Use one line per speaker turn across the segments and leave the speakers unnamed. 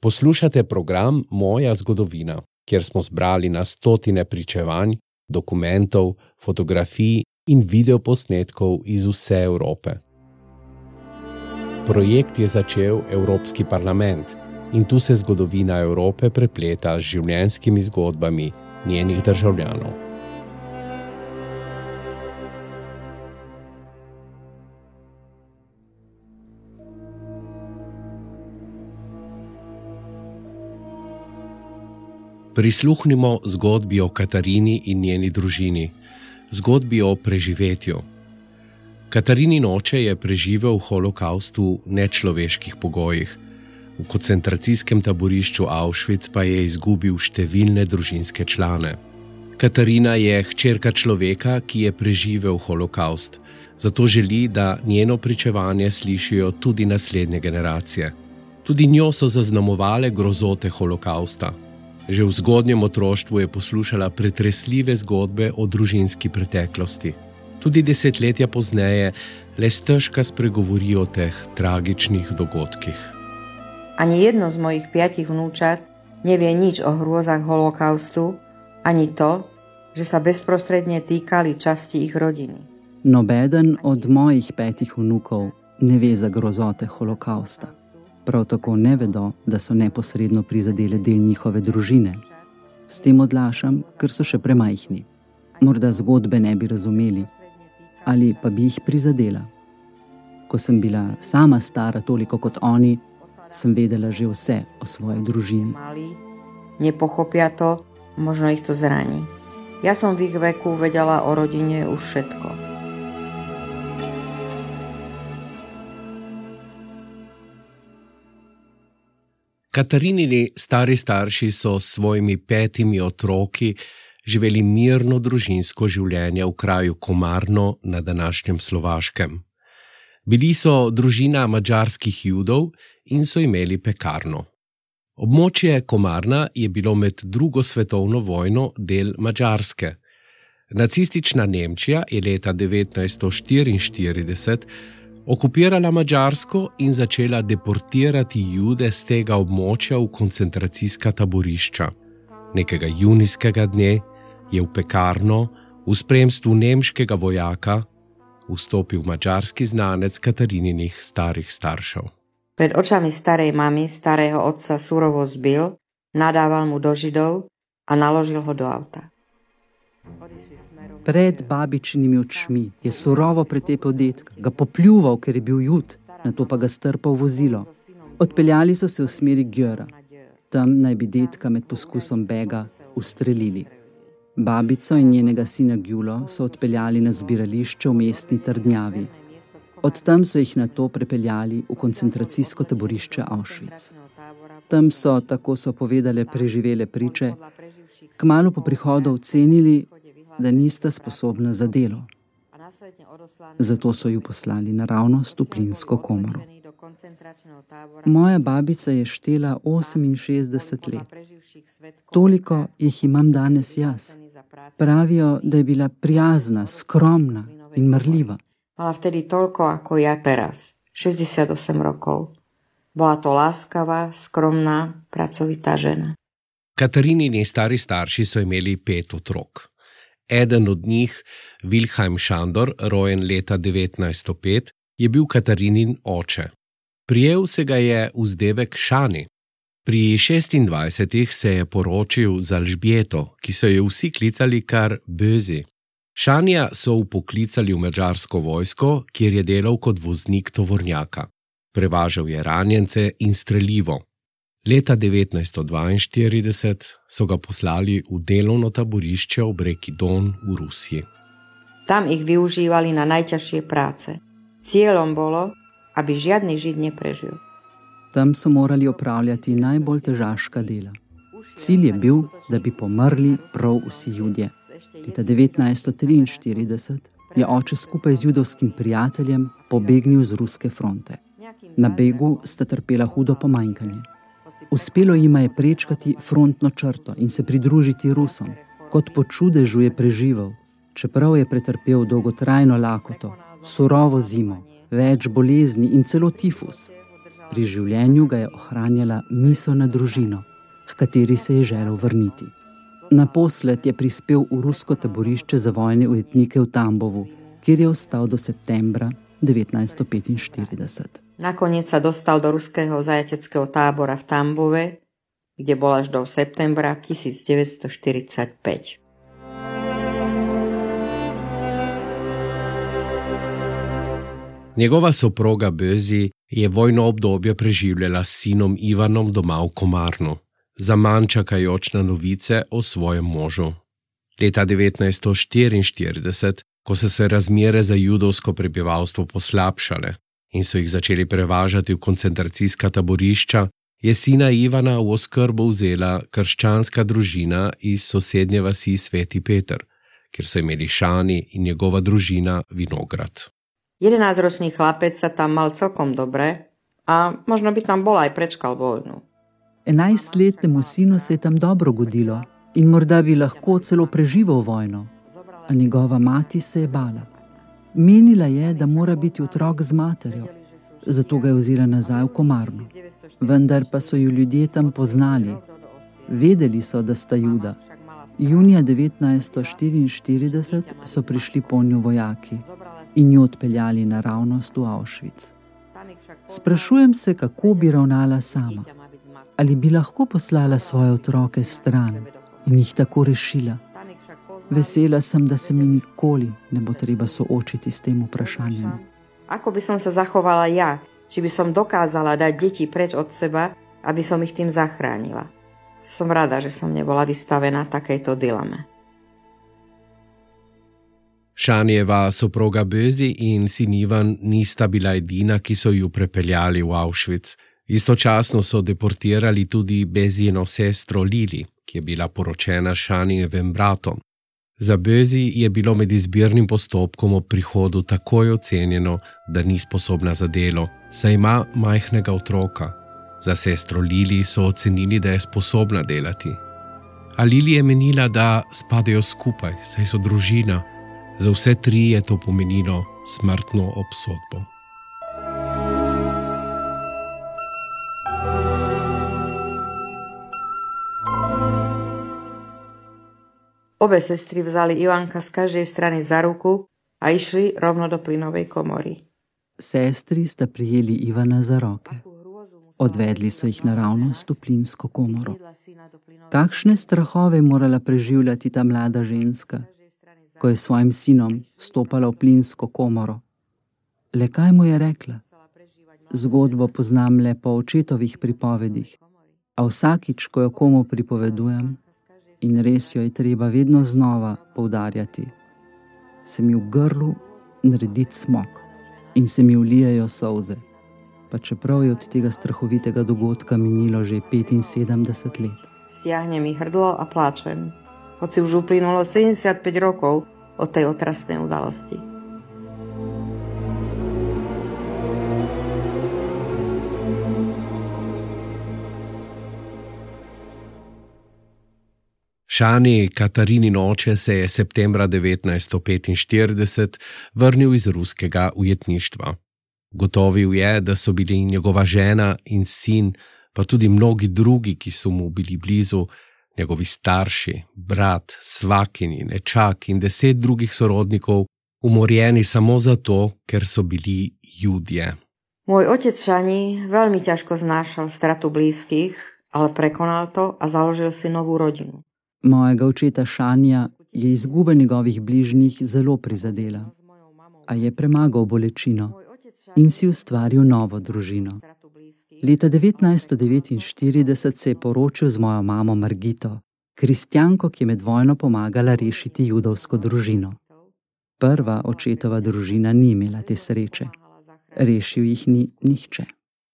Poslušate program Moja zgodovina, kjer smo zbrali na stotine pričevanj, dokumentov, fotografij in videoposnetkov iz vse Evrope. Projekt je začel Evropski parlament in tu se zgodovina Evrope prepleta z življenjskimi zgodbami njenih državljanov. Prisluhnimo zgodbi o Katarini in njeni družini, zgodbi o preživetju. Katarini noče je preživel holokaust v nečloveških pogojih, v koncentracijskem taborišču Auschwitz pa je izgubil številne družinske člane. Katarina je hčerka človeka, ki je preživel holokaust, zato želi, da njeno pričevanje slišijo tudi naslednje generacije. Tudi njo so zaznamovale grozote holokausta. Že v zgodnjem otroštvu je poslušala pretresljive zgodbe o družinski preteklosti. Tudi desetletja pozneje le stežka spregovori o teh tragičnih dogodkih.
Ani jedno z mojich piatich vnúčat nevie nič o hrôzach holokaustu, ani to, že sa bezprostredne týkali časti ich rodiny.
Nobeden od mojih petih vnukov ne ve za grozote holokausta. Prav tako ne vedo, da so neposredno prizadele del njihove družine. S tem odlašam, ker so še premajhni. Morda zgodbe ne bi razumeli, ali pa bi jih prizadela. Ko sem bila sama stara toliko kot oni, sem vedela že vse o svoji družini.
Ne pochopia to, možno jih to zrani. Jaz som v ich veku vedela o rodine už všetko.
Katarinini stari starši so s svojimi petimi otroki živeli mirno družinsko življenje v kraju Komarno na današnjem Slovaškem. Bili so družina mačarskih judov in so imeli pekarno. Območje Komarna je bilo med drugo svetovno vojno del Mačarske. Nacistična Nemčija je leta 1944 okupirala Mačarsko in začela deportirati jude z tega območja v koncentracijska taborišča. Nekega junijskega dne je v pekarno v spremstvu nemškega vojaka vstopil mačarski znanec Katarininih starih staršev.
Pred očami starej mamy starého otca surovo zbil, nadával mu do židov a naložil ho do auta.
Pred babičnimi očmi je surovo pretepel detka, ga popljuval, ker je bil jud, na to pa ga strpal vozilo. Odpeljali so se v smeri Gjera. Tam naj bi detka med poskusom bega ustrelili. Babico in njenega sina Gjulo so odpeljali na zbirališče v mestni Trdnjavi. Od tam so jih na to prepeljali v koncentracijsko taborišče Auschwitz. Tam so, tako so povedale preživele priče, kmalo po prihodu ocenili, da nista sposobna za delo. Zato so ju poslali naravnost v plinsko komoro. Moja babica je štela 68 let. Toliko jih imam danes jaz. Pravijo, da je bila prijazna, skromna in mrljiva.
Mala vtedy toľko ako ja teraz, 68 rokov. Bola to láskavá, skromná, pracovitá žena.
Katarinini stari starši so imeli pet otrok. Eden od njih, Wilhelm Šandor, rojen leta 1905, je bil Katarinin oče. Prijel se ga je vzdevek Šani. Pri 26 se je poročil z Alžbjeto, ki so jo vsi klicali kar Bözi. Šanja so upoklicali v mačarsko vojsko, kjer je delal kot voznik tovornjaka. Prevažal je ranjence in streljivo. Leta 1942 so ga poslali v delovno taborišče ob reki Don v Rusiji.
Tam jih využívali na najťažšie práce. Cieľom bolo, aby žiadny žid neprežil.
Tam so morali opravljati najbolj težaška dela. Cilj je bil, da bi pomrli prav vsi ljudje. Leta 1943 je oče skupaj z judovskim prijateljem pobegnil z ruske fronte. Na begu sta trpela hudo pomanjkanje. Uspelo jima je prečkati frontno črto in se pridružiti Rusom. Kot po čudežu je preživel, čeprav je pretrpel dolgotrajno lakoto, surovo zimo, več bolezni in celo tifus. Pri življenju ga je ohranjala misel na družino, h kateri se je želel vrniti. Naposled je prispel v rusko taborišče za vojne ujetnike v Tambovu, kjer je ostal do septembra 1945.
Nakoniec sa dostal do ruského zajateckého tábora v Tambove, kde bol až do septembra 1945.
Njegova soproga Bözi je vojno obdobje preživljala s sinom Ivanom doma v Komarnu, za manj čakajoč na novice o svojem možu. Leta 1944, ko so se razmere za judovsko prebivalstvo poslabšale in so jih začeli prevažati v koncentracijska taborišča, je sina Ivana v oskrbo vzela krščanska družina iz sosednje vasi Sveti Peter, kjer so imeli Šani in njegova družina vinograd.
11-ročný chlapec sa tam mal celkom dobre a možno by tam bol aj prečkal vojnu.
11-letnemu sinu se je tam dobro godilo in morda bi lahko celo preživel vojno, a njegova mati se je bala. Menila je, da mora biti otrok z materjo, zato ga je vzela nazaj v komarno. Vendar pa so jo ljudje tam poznali, vedeli so, da sta juda. Junija 1944 so prišli po njo vojaki in jo odpeljali naravnost v Auschwitz. Sprašujem se, kako bi ravnala sama. Ali bi lahko poslala svoje otroke stran in jih tako rešila? Vesela sem, da se mi nikoli ne bo treba soočiti s tem vprašanjem.
Ako by som sa zachovala ja, či by som dokázala dať deti preč od seba, aby som ich tým zachránila. Som rada, že som nebola vystavená takejto dileme.
Šanjeva soproga Bözi in sin Ivan nista bila edina, ki so ju prepeljali v Auschwitz. Istočasno so deportirali tudi Bezino sestro Lili, ki je bila poročena Šanjevem bratom. Za Bözi je bilo med izbirnim postopkom ob prihodu takoj ocenjeno, da ni sposobna za delo, saj ima majhnega otroka. Za sestro Lili so ocenili, da je sposobna delati. A Lili je menila, da spadajo skupaj, saj so družina. Za vse tri je to pomenilo smrtno obsodbo.
Obe sestry vzali Ivanka z každej strany za ruku a išli rovno do plynovej komory.
Sestri sta prijeli Ivana za roke. Odvedli so jih naravnost v plinsko komoro. Kakšne strahove morala preživljati ta mlada ženska, ko je svojim sinom stopala v plinsko komoro. Le kaj mu je rekla? Zgodbo poznam le po očetovih pripovedih, a vsakič, ko jo komu pripovedujem, in res jo je treba vedno znova poudarjati, se mi v grlu naredi smog in se mi vlijajo solze, pa čeprav je od tega strahovitega dogodka minilo že 75 let.
Stiahne mi hrdlo a plačem, hoci už uplynulo 75 rokov od tej otrasnej udalosti.
Šani Katarini noče se je septembra 1945 vrnil iz ruskega ujetništva. Gotovil je, da so bili njegova žena in sin, pa tudi mnogi drugi, ki so mu bili blizu, njegovi starši, brat, svakini, nečak in deset drugih sorodnikov, umorjeni samo zato, ker so bili judje.
Môj otec Šani veľmi ťažko znášal stratu blízkych, ale prekonal to a založil si novú rodinu.
Mojega očeta Šanja je izguba njegovih bližnjih zelo prizadela, a je premagal bolečino in si ustvaril novo družino. Leta 1949 se je poročil z mojo mamo Margito, kristjanko, ki je med vojno pomagala rešiti judovsko družino. Prva očetova družina ni imela te sreče. Rešil jih ni nihče.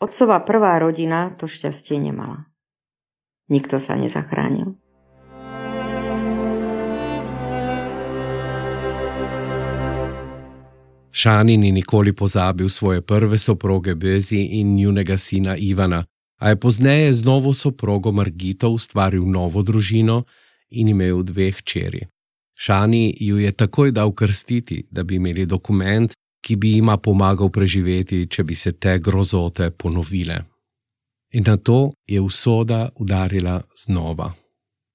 Otcova prvá rodina to šťastie nemala. Nikto sa nezachránil.
Šani ni nikoli pozabil svoje prve soproge Bezi in njunega sina Ivana, a je pozneje z novo soprogo Margito ustvaril novo družino in imel dve hčeri. Šani ju je takoj dal krstiti, da bi imeli dokument, ki bi jima pomagal preživeti, če bi se te grozote ponovile. In na to je usoda udarila znova.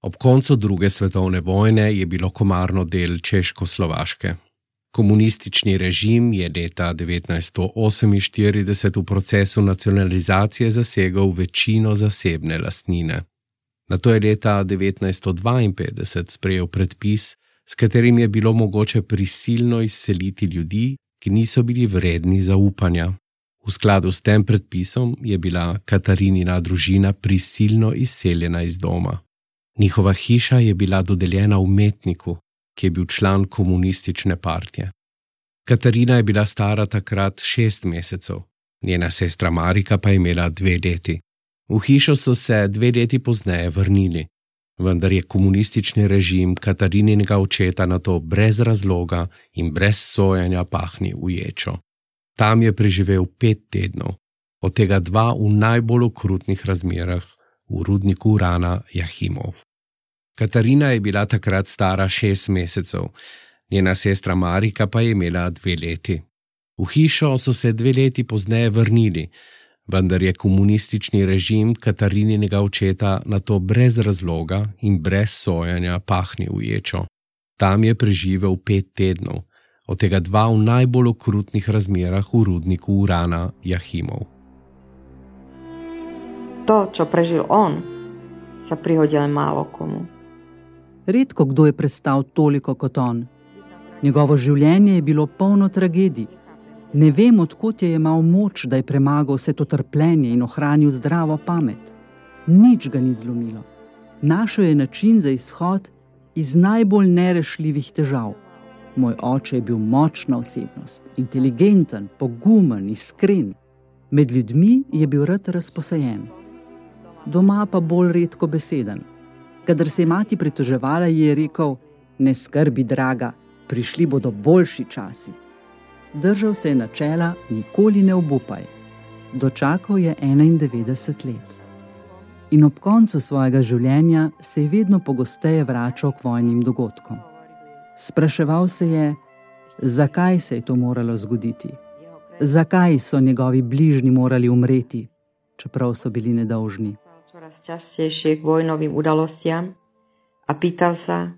Ob koncu druge svetovne vojne je bilo komarno del Češko-Slovaške. Komunistični režim je leta 1948 v procesu nacionalizacije zasegal večino zasebne lastnine. Na to je leta 1952 sprejel predpis, s katerim je bilo mogoče prisilno izseliti ljudi, ki niso bili vredni zaupanja. V skladu s tem predpisom je bila Katarinina družina prisilno izseljena iz doma. Njihova hiša je bila dodeljena umetniku, ki je bil član komunistične partije. Katarina je bila stara takrat šest mesecev, njena sestra Marika pa je imela dve leti. V hišo so se dve leti pozneje vrnili, vendar je komunistični režim Katarinega očeta na to brez razloga in brez sojanja pahni v ječo. Tam je preživel pet tednov, od tega dva v najbolj okrutnih razmerah v rudniku Rana Jahimov. Katarina je bila takrat stara šest mesecev, njena sestra Marika pa je imela dve leti. V hišo so se dve leti pozneje vrnili, vendar je komunistični režim Katarinega očeta na to brez razloga in brez sojanja pahnil v ječo. Tam je preživel pet tednov, od tega dva v najbolj okrutnih razmerah v rudniku urana Jahimov.
To, čo prežil on, sa prihodilo malo komu.
Redko kdo je prestal toliko kot on. Njegovo življenje je bilo polno tragedij. Ne vem, odkot je imel moč, da je premagal vse to trpljenje in ohranil zdravo pamet. Nič ga ni zlomilo. Našel je način za izhod iz najbolj nerešljivih težav. Moj oče je bil močna osebnost, inteligenten, pogumen, iskren. Med ljudmi je bil rad razposajen, doma pa bolj redko beseden. Kadar se je mati pritoževala, je rekel: Ne skrbi, draga, prišli bodo boljši časi. Držal se je načela: nikoli ne obupaj. Dočakal je 91 let. In ob koncu svojega življenja se je vedno pogosteje vračal k vojnim dogodkom. Spraševal se je, zakaj se je to moralo zgoditi, zakaj so njegovi bližnji morali umreti, čeprav so bili nedolžni.
Čoraz častejšie k vojnovým udalostiam a pýtal sa,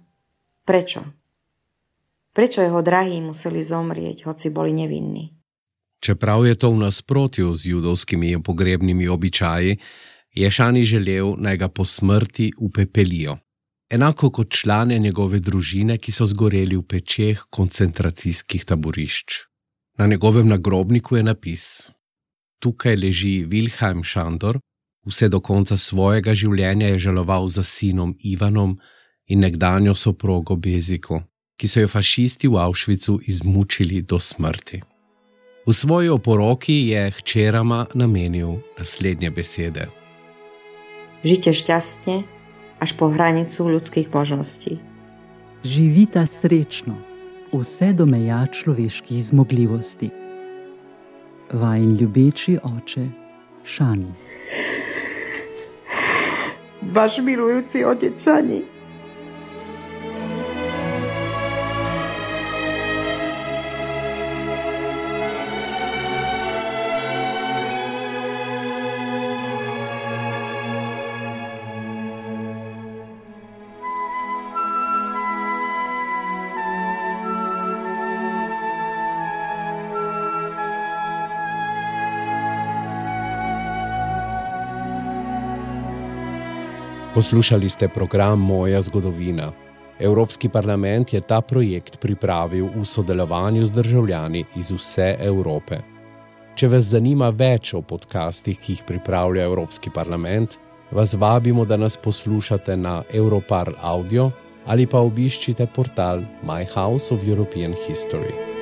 prečo? Prečo jeho drahí museli zomrieť, hoci boli nevinní?
Čeprav je to v nasprotju z judovskimi pogrebnimi običaji, je Šani želel, naj ga po smrti upepelijo enako kot člane njegove družine, ki so zgoreli v pečeh koncentracijskih taborišč. Na njegovem nagrobniku je napis: Tukaj leži Wilhelm Šandor, vse do konca svojega življenja je žaloval za sinom Ivanom in nekdanjo soprogo Beziku, ki so jo fašisti v Avšvicu izmučili do smrti. V svoji oporoki je hčerama namenil naslednje besede:
Žite šťastne, až po hranicu ľudských možností.
Živita srečno, vse do meja človeških zmogljivosti. Vajen ljubeči oče Šani.
váš milujúci otečani.
Poslušali ste program Moja zgodovina. Evropski parlament je ta projekt pripravil v sodelovanju z državljani iz vse Evrope. Če vas zanima več o podcastih, ki jih pripravlja Evropski parlament, vas vabimo, da nas poslušate na Europarl Audio ali pa obiščite portal My House of European History.